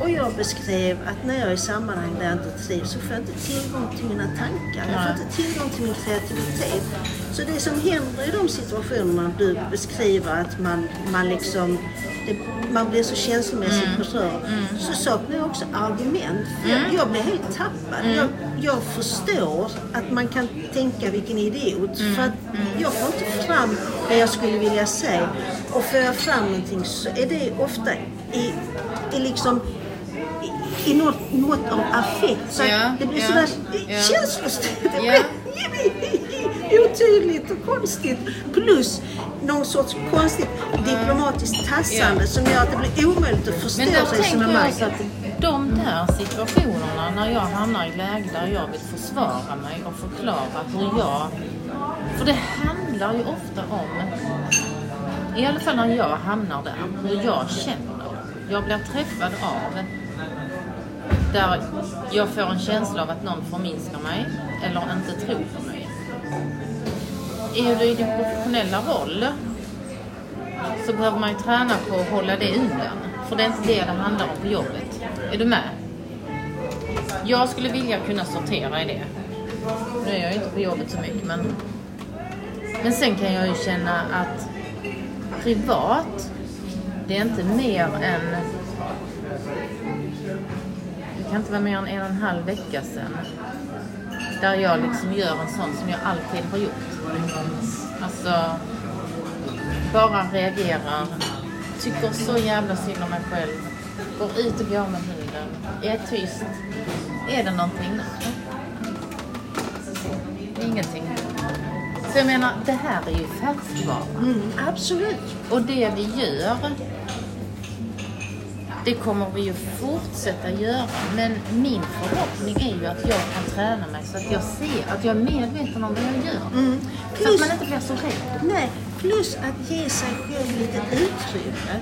Och jag beskrev att när jag är i sammanhang där jag inte trivs så får jag inte tillgång till mina tankar. Jag får inte tillgång till min kreativitet. Så det som händer i de situationerna du beskriver att man, man liksom det, man blir så känslomässigt mm. berörd. Mm. Så saknar jag också argument. Jag, mm. jag blir helt tappad. Jag, jag förstår att man kan tänka vilken idiot. För att jag får inte fram det jag skulle vilja säga. Och får jag fram någonting så är det ofta i, i liksom i något mått av affekt. Så ja, det blir ja, sådär ja. känslostyrt. [LAUGHS] Det blir [LAUGHS] otydligt och konstigt. Plus någon sorts konstigt diplomatiskt tassande som gör att det blir omöjligt att förstå sig som en man. de där situationerna när jag hamnar i läge där jag vill försvara mig och förklara hur jag... För det handlar ju ofta om, i alla fall när jag hamnar där, hur jag känner. Jag blir träffad av där jag får en känsla av att någon förminskar mig eller inte tror på mig. Är du i din professionella roll så behöver man ju träna på att hålla det undan. För det är inte det det handlar om på jobbet. Är du med? Jag skulle vilja kunna sortera i det. Nu är jag ju inte på jobbet så mycket men... Men sen kan jag ju känna att privat, det är inte mer än kan inte vara mer än en och en halv vecka sedan. Där jag liksom gör en sån som jag alltid har gjort. Alltså, bara reagerar. Tycker så jävla synd om mig själv. Går ut och går med hunden. Är tyst. Är det någonting? Ingenting. Så jag menar, det här är ju färskvara. Mm, absolut. Och det vi gör det kommer vi ju fortsätta göra. Men min förhoppning är ju att jag kan träna mig så att jag ser, att jag är medveten om vad jag gör. Mm. Plus, så att man inte blir så rädd. Nej, plus att ge sig själv lite utrymme.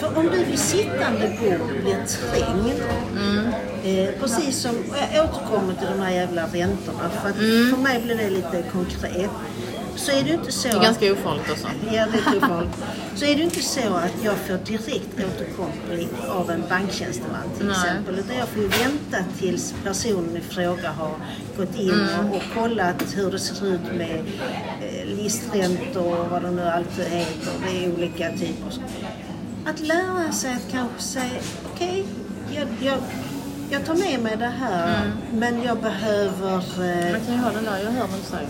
För om du vid sittande bord blir trängd, mm. eh, precis som, jag återkommer till de här jävla räntorna, för att mm. för mig blir det lite konkret så är det inte så... Det är ganska ofarligt också. Ja, det är ofarligt. så är det inte så att jag får direkt återkoppling av en banktjänsteman till Nej. exempel. Utan jag får ju vänta tills personen i fråga har gått in mm. och, och kollat hur det ser ut med eh, listräntor och vad det nu allt heter. Det är olika typer. Att lära sig att kanske säga, okej, okay, jag, jag jag tar med mig det här mm. men jag behöver... Eh... Man kan ju ha den där, jag hör vad du säger.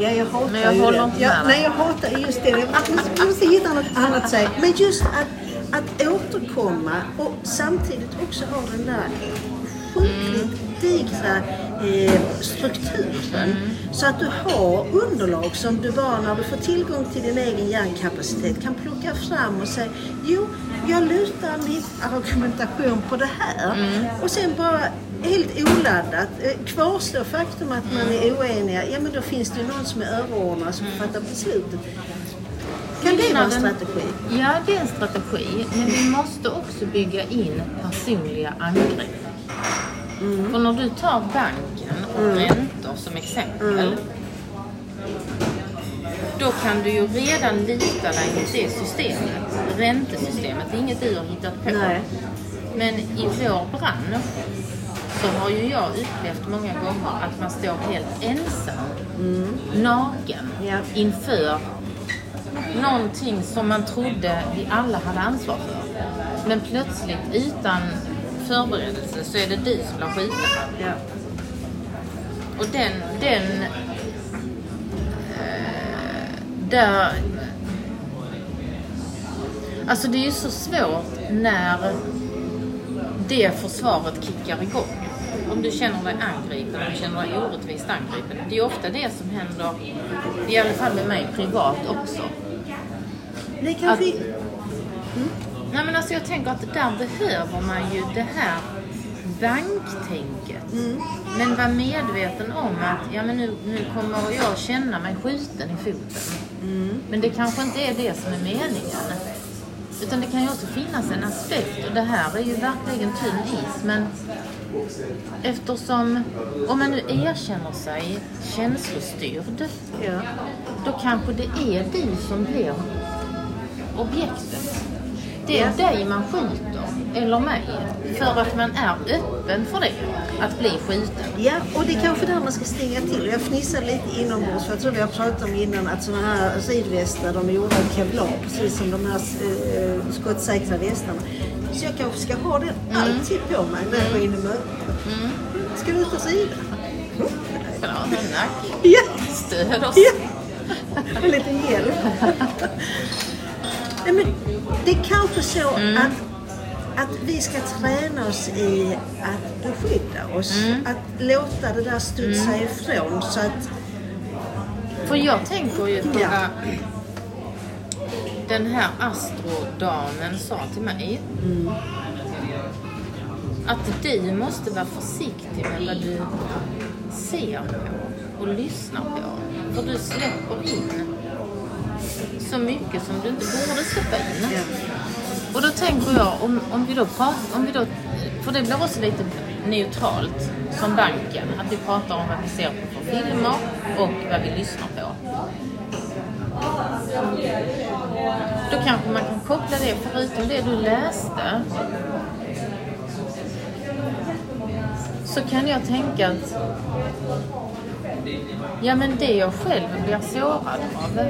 Ja, jag hatar Men jag ju håller det. inte med Nej, jag hatar just det. Jag måste hitta något annat säga. Men just att, att återkomma och samtidigt också ha den där sjukligt digra eh, strukturen. Mm. Så att du har underlag som du bara när du får tillgång till din egen hjärnkapacitet kan plocka fram och säga jo, jag lutar min argumentation på det här. Mm. Och sen bara helt oladdat. Eh, kvarstår faktum att man är oeniga, ja men då finns det ju någon som är överordnad som fattar beslutet. Kan det vara en strategi? Ja, det är en strategi. Men vi måste också bygga in personliga angrepp. Mm. För när du tar banken och mm. räntor som exempel. Mm. Då kan du ju redan lita dig mot det systemet. Räntesystemet. Det är inget du har hittat på. Nej. Men i vår bransch så har ju jag upplevt många gånger att man står helt ensam, mm. naken, ja. inför någonting som man trodde vi alla hade ansvar för. Men plötsligt utan förberedelse så är det du som blir skiten. Ja. Och den, den äh, där Alltså det är ju så svårt när det försvaret kickar igång. Om du känner dig angripen, om du känner dig orättvist angripen. Det är ofta det som händer, i alla fall med mig privat också. Det kan att, vi... Mm. Nej men alltså jag tänker att där behöver man ju det här banktänket. Mm. Men var medveten om att ja, men nu, nu kommer jag känna mig skjuten i foten. Men det kanske inte är det som är meningen. Utan det kan ju också finnas en aspekt, och det här är ju verkligen tunn is, men eftersom, om man nu erkänner sig känslostyrd, Ja. då kanske det är du som blir objektet. Det är Ja. dig man skjuter, eller mig, för att man är öppen för det, att bli skjuten. Ja, och det är kanske där man ska stänga till. Jag fnissade lite inombords, för jag tror vi har pratat om innan att sådana här sidvästar, de är gjorda av kevlar, precis som de här eh, skottsäkra västarna. Så jag kanske ska ha den alltid på mig när jag går in i möten. Ska du ut och sida? Nack? Ja! Stöd oss. Ja! En liten hjälp. Nej, men det är kanske så att, att vi ska träna oss i att beskydda oss. Att låta det där studsa ifrån så att För jag tänker ju på Ja den här astrodamen sa till mig. Att du måste vara försiktig med vad du ser på och lyssnar på. För du släpper in så mycket som du inte borde släppa in. Ja. Och då tänker jag, om, om vi då pratar, om vi då, för det blir också lite neutralt som banken, att vi pratar om vad vi ser på för filmer och vad vi lyssnar på. Då kanske man kan koppla det, förutom det du läste, så kan jag tänka att Ja men det jag själv blir sårad av,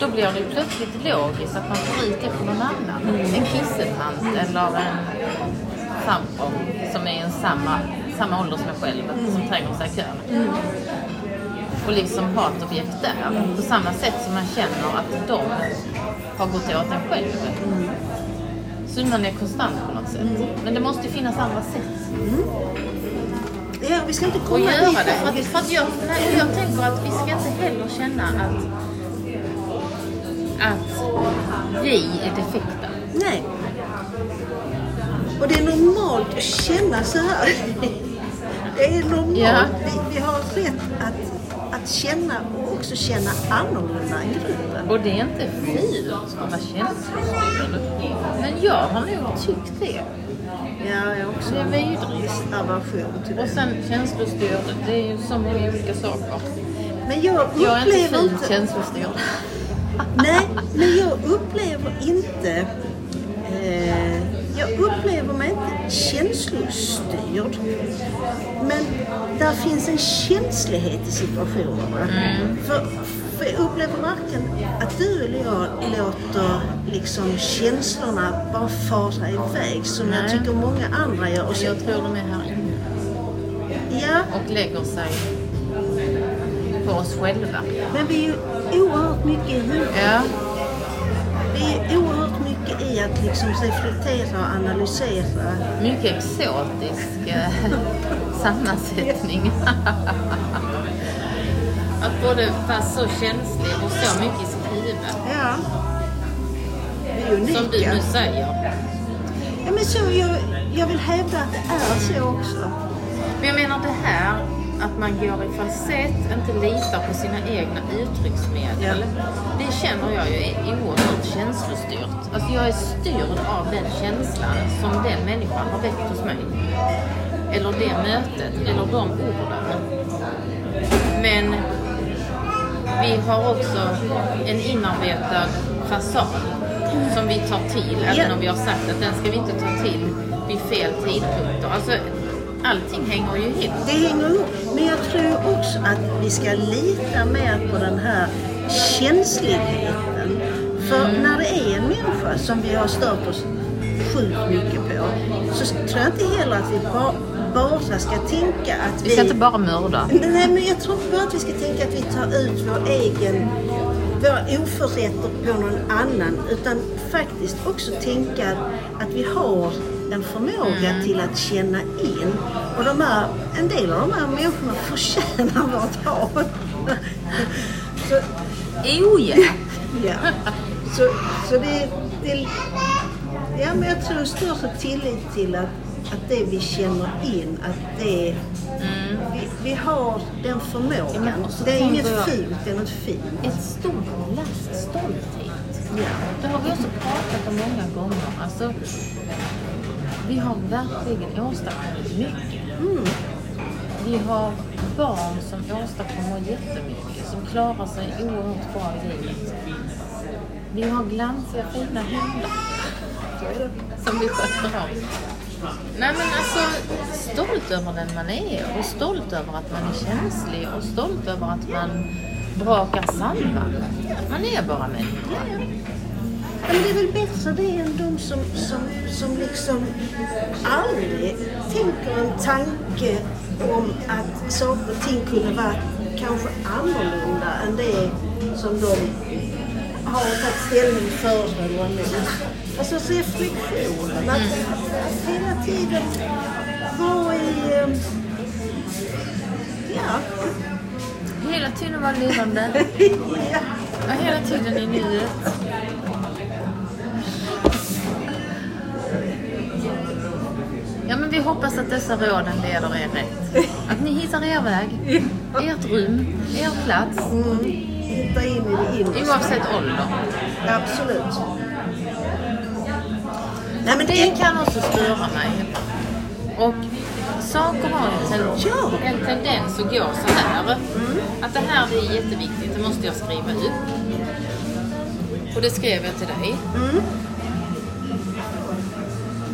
då blir det plötsligt logiskt att man får ut det på någon annan. En kissetant eller en sambo som är i samma, samma ålder som jag själv, som tränger sig i kön. Mm. Och liksom ha ett objekt där. På samma sätt som man känner att de har gått åt en själv. Så man är konstant på något sätt. Men det måste ju finnas andra sätt Ja, vi ska inte komma göra dit det. För att, för att jag, nej, jag tänker att vi ska inte heller känna att, att vi är defekta. Nej. Och det är normalt att känna så här. [LAUGHS] Det är normalt. Ja. Vi, vi har rätt att, att känna och också känna annorlunda än gruppen. Och det är inte fult att vara känslostyrd. Men jag har nog tyckt det. Ja, jag också. Det är vidrigt. Aversion till Och det. sen känslostyrd, det är ju så många olika saker. Men jag Jag är inte upplever inte... känslostyrd. Nej, men jag upplever inte... Eh, jag upplever mig inte känslostyrd. Men där finns en känslighet i situationerna. För, för jag upplever varken att du eller jag låter liksom känslorna bara fara iväg som jag Nej. tycker många andra gör. Och så, Jag tror de är här inne ja, och lägger sig på oss själva. men vi är ju oerhört mycket i huvudet. Ja, Vi är oerhört mycket i att liksom reflektera och analysera. mycket exotisk eh, [LAUGHS] sammansättning. [LAUGHS] att både vara så känslig och så mycket huvud. Ja. Vi är unika. Som du nu säger. Ja, men så, jag, jag vill hävda att det är så också. Men jag menar det här att man går i falsett, inte litar på sina egna uttrycksmedel. Det känner jag ju är oerhört känslostyrt. Alltså jag är styrd av den känslan som den människan har väckt hos mig. Eller det mötet, eller de orden. Men vi har också en inarbetad fasad som vi tar till, även om vi har sagt att den ska vi inte ta till vid fel tidpunkter. Alltså, allting hänger ju ihop. Det hänger ihop. Men jag tror också att vi ska lita mer på den här känsligheten. För Mm. när det är som vi har stört oss sjukt mycket på så tror jag inte heller att vi bara, bara ska tänka att Vi ska inte bara mörda. Nej, men jag tror bara att vi ska tänka att vi tar ut vår egen, våra oförrätter på någon annan. Utan faktiskt också tänka att vi har en förmåga Mm. till att känna in. Och de här, en del av de här människorna förtjänar vårt hat. Så, Oh ja! ja. så, så det, det... Ja, men jag tror större tillit till att att det vi känner in, att det vi, vi har den Ja, förmågan. så det är inget jag- fult, det är något fint. Ett stort last stolthet. Ja. Det har vi också pratat om många gånger. Alltså, vi har verkligen åstadkommit mycket. Mm. Vi har barn som åstadkommer jättemycket, som klarar sig oerhört bra i livet. Vi har glansiga fina hundar som vi sköter om. Nej men alltså, stolt över den man är och stolt över att man är känslig och stolt över att man brakar samman. Man är bara människa. Men det är väl bättre det än de som, som, som liksom aldrig tänker en tanke om att saker och ting kunde vara kanske annorlunda än det som de har tagit ställning för eller emot. Alltså reflektionen, att, att hela tiden vara i... eh, Ja, Hela tiden vara levande. [LAUGHS] ja. Ja, hela tiden i nuet. Ja, men vi hoppas att dessa råden leder er rätt. Att ni hittar er väg, ert rum, er plats, Mm. Hitta in i det innersta. oavsett ålder. Absolut. Nej, men Det kan också störa mig. Och saker har en, Ja. en tendens att gå så här. Att det här är jätteviktigt, det måste jag skriva upp. Och det skrev jag till dig. Mm.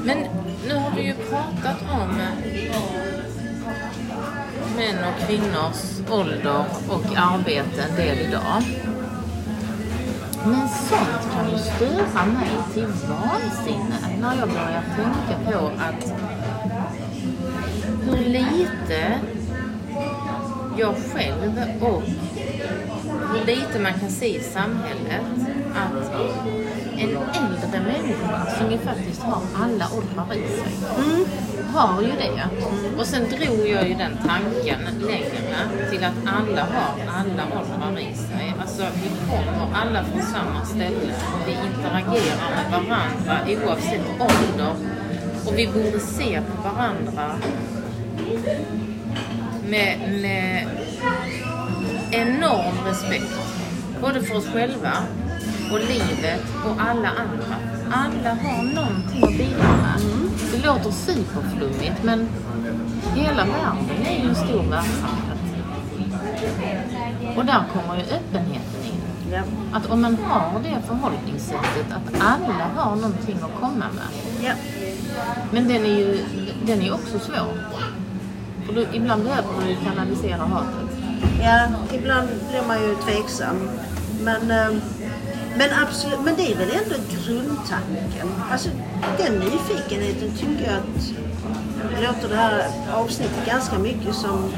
Men nu har vi ju pratat om män och kvinnors ålder och arbete en del idag. Men sånt kan ju störa mig till vansinne när jag börjar tänka på att hur lite jag själv och lite man kan se i samhället att en äldre människa som ju faktiskt har alla åldrar i sig har ju det. Och sen drog jag ju den tanken längre till att alla har alla åldrar i sig. Alltså vi kommer alla från samma ställe och vi interagerar med varandra oavsett ålder. Och vi borde se på varandra med, med enorm respekt. Både för oss själva och livet och alla andra. Alla har någonting att bidra med. Det låter superflummigt men hela världen är ju en stor verksamhet. Och där kommer ju öppenheten in. Ja. Att om man har det förhållningssättet att alla har någonting att komma med. Ja. Men den är ju den är också svår. För du, ibland behöver du kanalisera hatet ja, ibland blir man ju tveksam. Men, ehm, men absolut, men det är väl ändå grundtanken. Alltså den nyfikenheten tycker jag att låter det här avsnittet ganska mycket som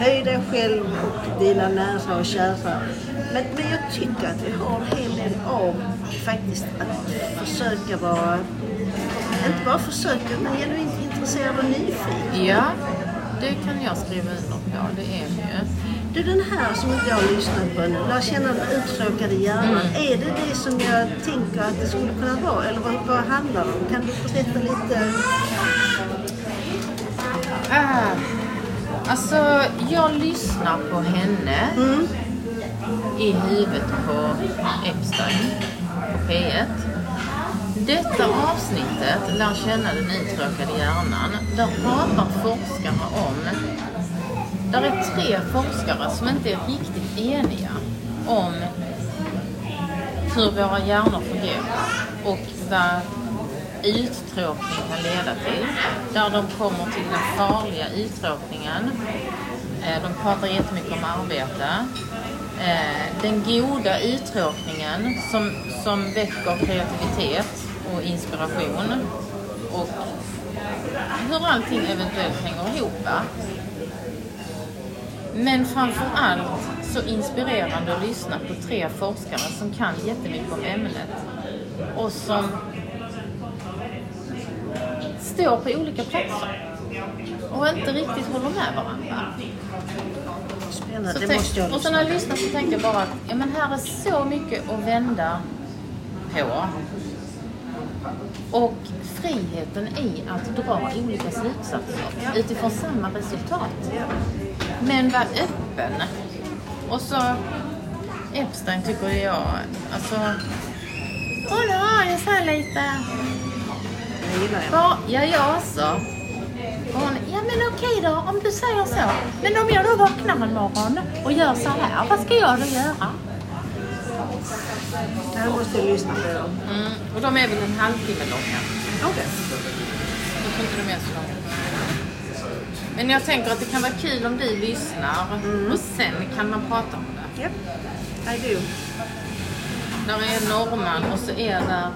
Höj dig själv och dina nära och kära. Men, men jag tycker att vi har en hel del av faktiskt att försöka vara, inte bara försöka, men genuint intresserad och nyfiken. Ja, det kan jag skriva under på. Det är vi ju. Du, den här som inte jag lyssnat på nu, Lär känna den uttråkade hjärnan. Är det det som jag tänker att det skulle kunna vara? Eller vad, vad handlar det om? Kan du berätta lite? Ah, alltså, jag lyssnar på henne i huvudet på Epstein på P1. Detta avsnittet, Lär känna den uttråkade hjärnan, där pratar forskare om... Där är tre forskare som inte är riktigt eniga om hur våra hjärnor fungerar och vad uttråkning kan leda till. Där de kommer till den farliga uttråkningen. Eh, de pratar jättemycket om arbete. Eh, den goda uttråkningen som, som väcker kreativitet och inspiration. Och hur allting eventuellt hänger ihop. va? Men framför allt så inspirerande att lyssna på tre forskare som kan jättemycket om ämnet. Och som står på olika platser. Och inte riktigt håller med varandra. Spännande, Så det tänk, måste jag och sen när jag lyssnar så tänker jag bara att ja, men här är så mycket att vända på. Och friheten i att dra olika slutsatser utifrån samma resultat. Men var öppen. Och så Epstein tycker jag, alltså... Hon har ju så här lite... Det gillar jag. Ja, ja, jag också. Och hon, ja men okej då, om du säger så. Men om jag då vaknar en morgon och gör så här, vad ska jag då göra? Det här måste jag lyssna på. Mm, och de är väl en halvtimme långa. Okej. Jag tror inte de är så långa. Men jag tänker att det kan vara kul om du lyssnar och sen kan man prata om det. Yep. I do. Där är en norrman och så är det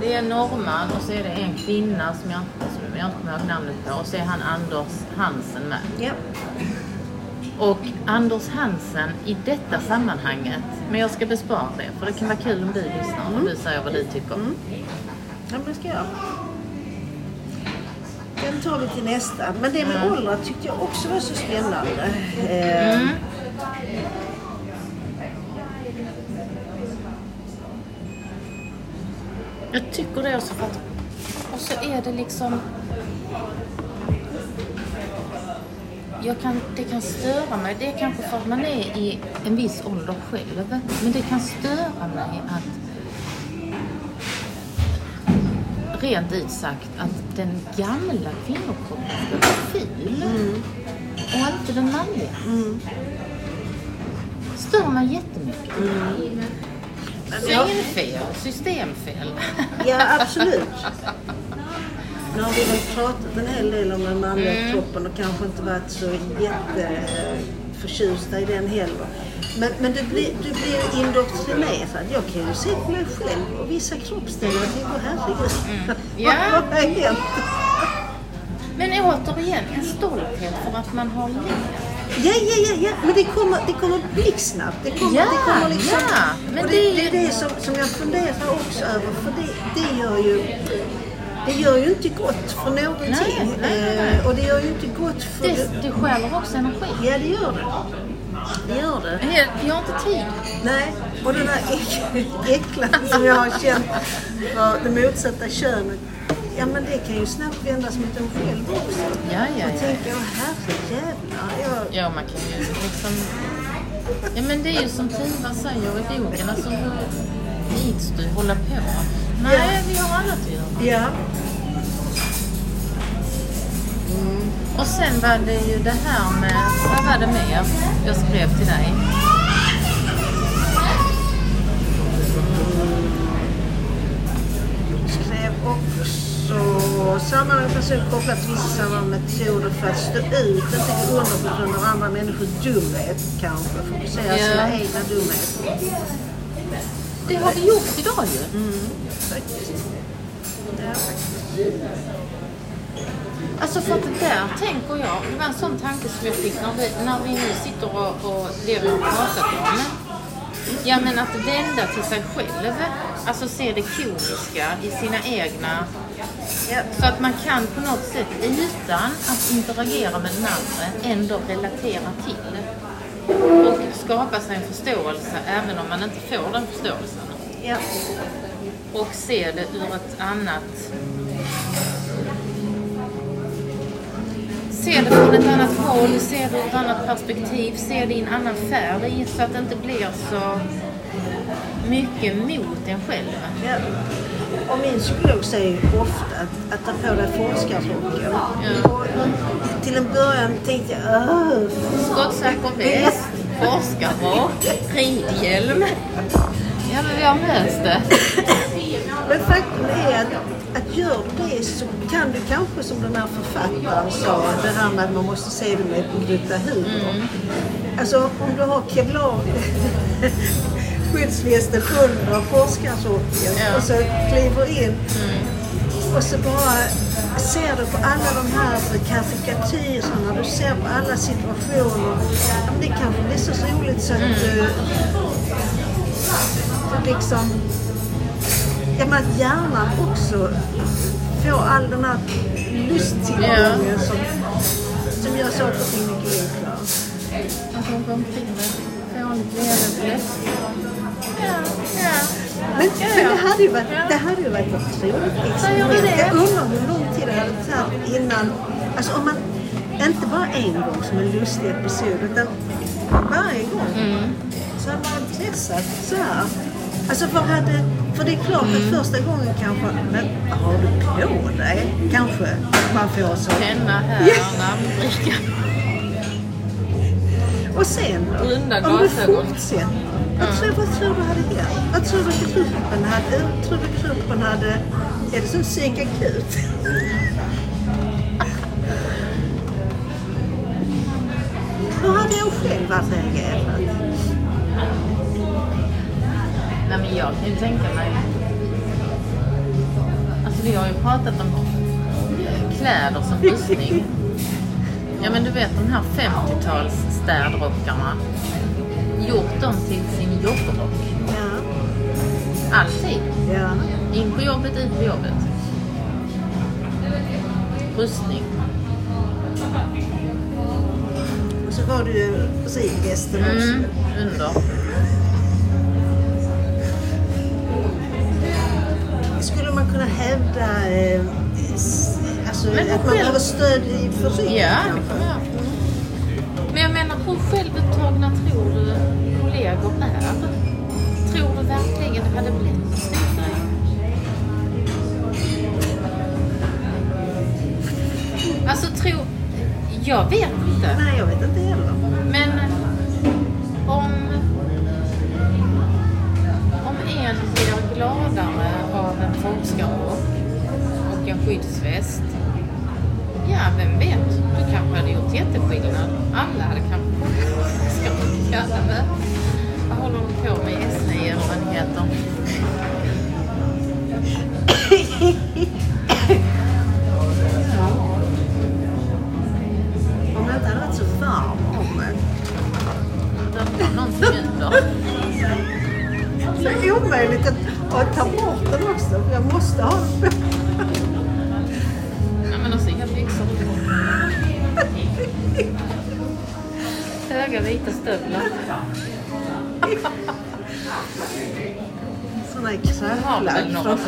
det är en norrman och så är det en kvinna som jag, som jag inte kommer ihåg namnet på och så är han Anders Hansen med. Yep. Och Anders Hansen i detta sammanhanget, men jag ska bespara det för det kan vara kul om du lyssnar och du säger vad du tycker. Ja, men det ska jag. Den tar vi till nästa. Men det med åldrar tyckte jag också var så spännande. Eh, Mm. Jag tycker det också för att... Och så är det liksom... Kan, det kan störa mig. Det är kanske för att man är i en viss ålder själv. Men det kan störa mig att... Rent ut sagt att den gamla kvinnokroppen ska vara ful. Och inte den manliga. Stör mig jättemycket. Synfel, systemfel. Ja, absolut. Nu har vi väl pratat en hel del om den manliga Mm. kroppen och kanske inte varit så jätteförtjusta i den heller. Men, men du blir, du blir indoktrinerad. Jag kan ju se på mig själv och vissa kroppsdelar och tänker herregud. Mm. [LAUGHS] Ja. Vad har hänt? Men återigen, en stolthet för att man har levt. Ja, ja, ja, ja. men det kommer, det kommer blixtsnabbt. Det kommer, Ja, det kommer liksom, ja. Men det det, är det, är det som, som jag funderar också över. För det, det gör ju det gör ju inte gott för någonting. Nej, nej, nej. Eh, och det gör ju inte gott för... Det, det stjäler också energi. Ja, det gör det. Det gör det. Jag- Jag har inte tid. Nej, och den här äck, äcklan som jag har känt för det motsatta könet. Ja, men det kan ju snabbt vändas mot en själv också. Ja, ja, Och ja. tänka, åh herrejävlar. Jag, Ja, man kan ju liksom... Ja, men det är ju som Tiva säger i boken, alltså hur ids du hålla på? Nej, vi att göra. ja. Och sen var det ju det här med, vad var det mer jag skrev till dig? skrev också sammanhang person kopplat till vissa metoder för att stå ut, inte gå under på grund av andra människors dumhet kanske. Fokusera Ja. sina egna dumheter. Det har vi gjort idag ju. Faktiskt. Alltså för att det där tänker jag, det var en sån tanke som jag fick när vi, när vi nu sitter och, och det vi har pratat om. Ja men att vända till sig själv, alltså se det komiska i sina egna. Så att man kan på något sätt utan att interagera med den andra ändå relatera till. Och skapa sig en förståelse även om man inte får den förståelsen. Ja. Och se det ur ett annat... Se det från ett annat håll, se det ur ett annat perspektiv, se det i en annan färg så att det inte blir så mycket mot en själv. Ja. Och min psykolog säger ofta att, att ta på dig forskarrocken. Ja. Till en början tänkte jag, "Åh, Skottsäker väst, forskarrock, ridhjälm. Ja, men vi har löst det. [LAUGHS] Men faktum är att, att gör du det så kan du kanske som den här författaren sa, det här med att man måste se det med en gnutta humor. Alltså om du har kevlar [LAUGHS] skyddsvästen under forskarrocken Ja. och så kliver in och så bara ser du på alla de här karikatyrerna, du ser på alla situationer. Det kanske blir så roligt så att du liksom Ja, men att hjärnan också får all den här lusttillgången som, som gör saker och ting mycket enklare. Jag går omkring med fånigt leende ja, ja. Men, Ja, men ja. det hade ju varit, Ja. det hade ju varit ett experiment. det? Jag undrar hur lång tid det hade tagit innan... Alltså om man... Inte bara en gång som en lustig episod utan varje gång. Mm. Så hade man testat så här. Alltså för, hade, för det är klart Mm. att första gången kanske... Men har du på dig? Kanske man får så. Penna här, Ja. namnbricka. Och sen? Runda Om du fortsätter. Vad tror, vad tror du hade hänt? Vad tror du gruppen hade... Tror du gruppen hade... Är det som psykakut? [LAUGHS] Hur hade jag själv reagerat? Nej men jag kan ju tänka mig... Alltså vi har ju pratat om kläder som rustning. Ja men du vet de här 50-tals städrockarna. Gjort dem till sin jobbrock. Ja. Alltid. Ja. In på jobbet, ut på jobbet. Rustning. Och så var det ju ridvästen också. Mm, under. Kunna hävda eh, alltså, Men att man behöver stöd i för ryggen Ja, kanske? Men jag menar, hur självupptagna tror du kollegor är? Tror du verkligen det hade blivit så? Alltså, tro... Jag vet inte. Nej, jag vet inte heller. Skyddsväst. Ja, vem vet? Du kanske hade gjort jätteskillnad. Alla hade kanske forskarrockar. eller Vad håller de på med? S9, eller vad det heter.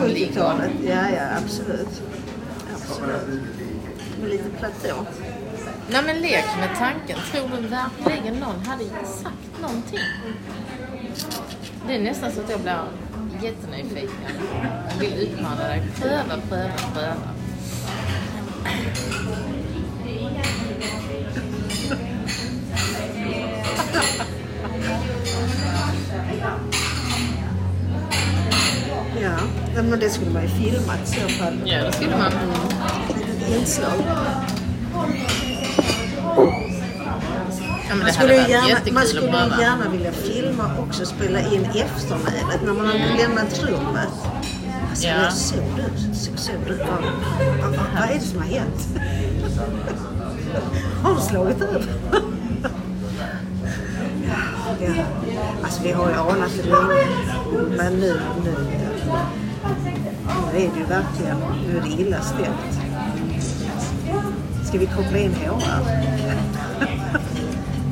70-talet. Ja, ja, absolut. Absolut. Med lite platå. Nej men lek med tanken. Tror du verkligen någon hade sagt någonting? Det är nästan så att jag blir jättenyfiken. Jag vill utmana dig. Pröva, pröva, pröva. Nej, men det skulle man ju filmat i så fall. Ja, det skulle man. Ett inslag. Ja, Man skulle, gärna, man skulle ju gärna vilja filma och också spela in eftermälet när man har lämnat rummet. Alltså, Ja. jag såg du, så, såg du, vad, vad, är det som har hänt? [LAUGHS] har du slagit över? [LAUGHS] ja. Alltså vi har ju anat det länge, men nu, nu, nu är det ju verkligen, nu är det illa ställt. Ska vi koppla in HR?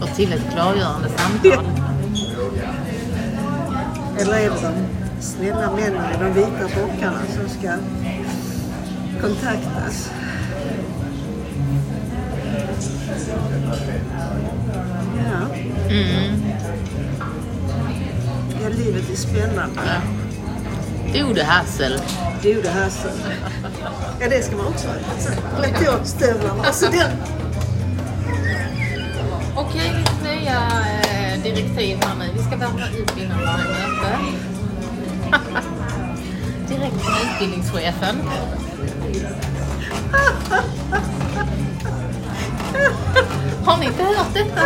Och till ett klargörande samtal. [LAUGHS] Eller är det de snälla männen i de vita rockarna som ska kontaktas? Ja, Mm. ja livet är spännande. Ja. Ode Hassel. Du det här så. Ja, det ska man också ha. Så, Platåstövlarna. Alltså den. Okej, lite nya eh, direktiv här nu. Vi ska värma upp innan varje möte. [LAUGHS] Direkt från utbildningschefen. [LAUGHS] Har ni inte hört detta?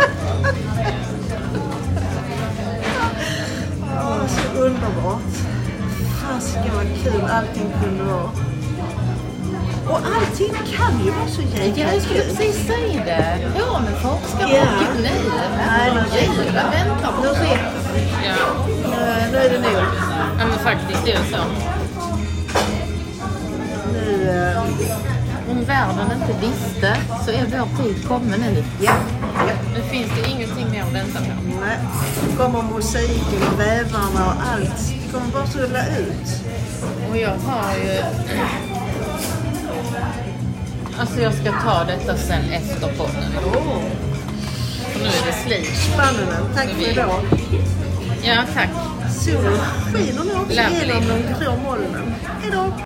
Åh, så underbart. Fasiken vad kul allting kunde vara. Och allting kan ju vara så jäkla Ja, jag skulle kul. precis säga det. Ja, men forskare yeah. nu. Herregud, vad väntar på? det. Ja. Nu- Nu är det nog. ja, men faktiskt det är så. Nu, eh, Om världen inte visste så är vår tid kommen nu. ja. Nu finns det ingenting mer att vänta på. Nej. Nu kommer mosaiken och vävarna och allt. Det kommer bara att rulla ut. Och jag har ju... Alltså jag ska ta detta sen efter podden. Åh, För nu är det slut. spännande. Tack för idag. Ja, tack. Solen skiner nu också genom de grå molnen. Hejdå!